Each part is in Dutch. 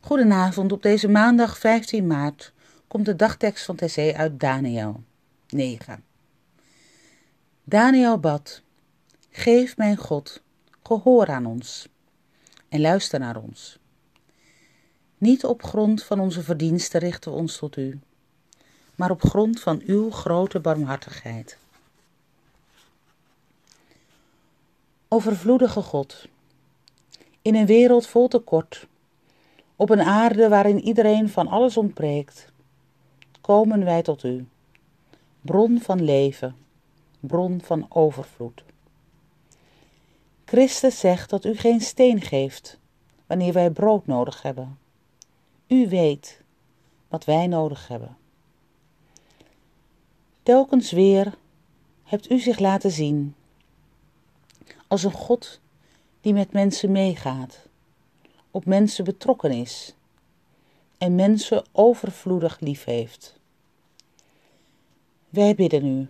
Goedenavond, op deze maandag 15 maart komt de dagtekst van TC uit Daniel 9. Daniel bad, geef mijn God gehoor aan ons en luister naar ons. Niet op grond van onze verdiensten richten we ons tot u, maar op grond van uw grote barmhartigheid. Overvloedige God, in een wereld vol tekort op een aarde waarin iedereen van alles ontbreekt, komen wij tot u, bron van leven, bron van overvloed. Christus zegt dat u geen steen geeft wanneer wij brood nodig hebben. U weet wat wij nodig hebben. Telkens weer hebt u zich laten zien als een God die met mensen meegaat op mensen betrokken is en mensen overvloedig lief heeft. Wij bidden u.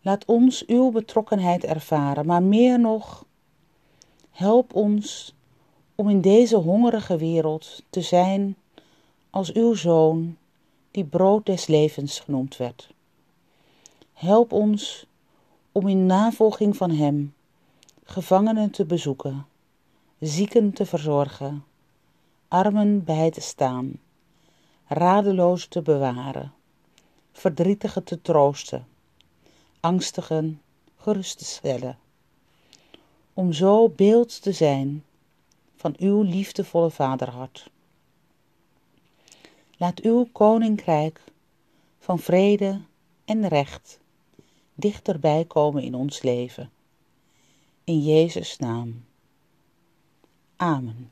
Laat ons uw betrokkenheid ervaren, maar meer nog, help ons om in deze hongerige wereld te zijn als uw zoon, die brood des levens genoemd werd. Help ons om in navolging van hem gevangenen te bezoeken zieken te verzorgen, armen bij te staan, radeloos te bewaren, verdrietigen te troosten, angstigen gerust te stellen, om zo beeld te zijn van uw liefdevolle vaderhart. Laat uw koninkrijk van vrede en recht dichterbij komen in ons leven. In Jezus' naam. Amen.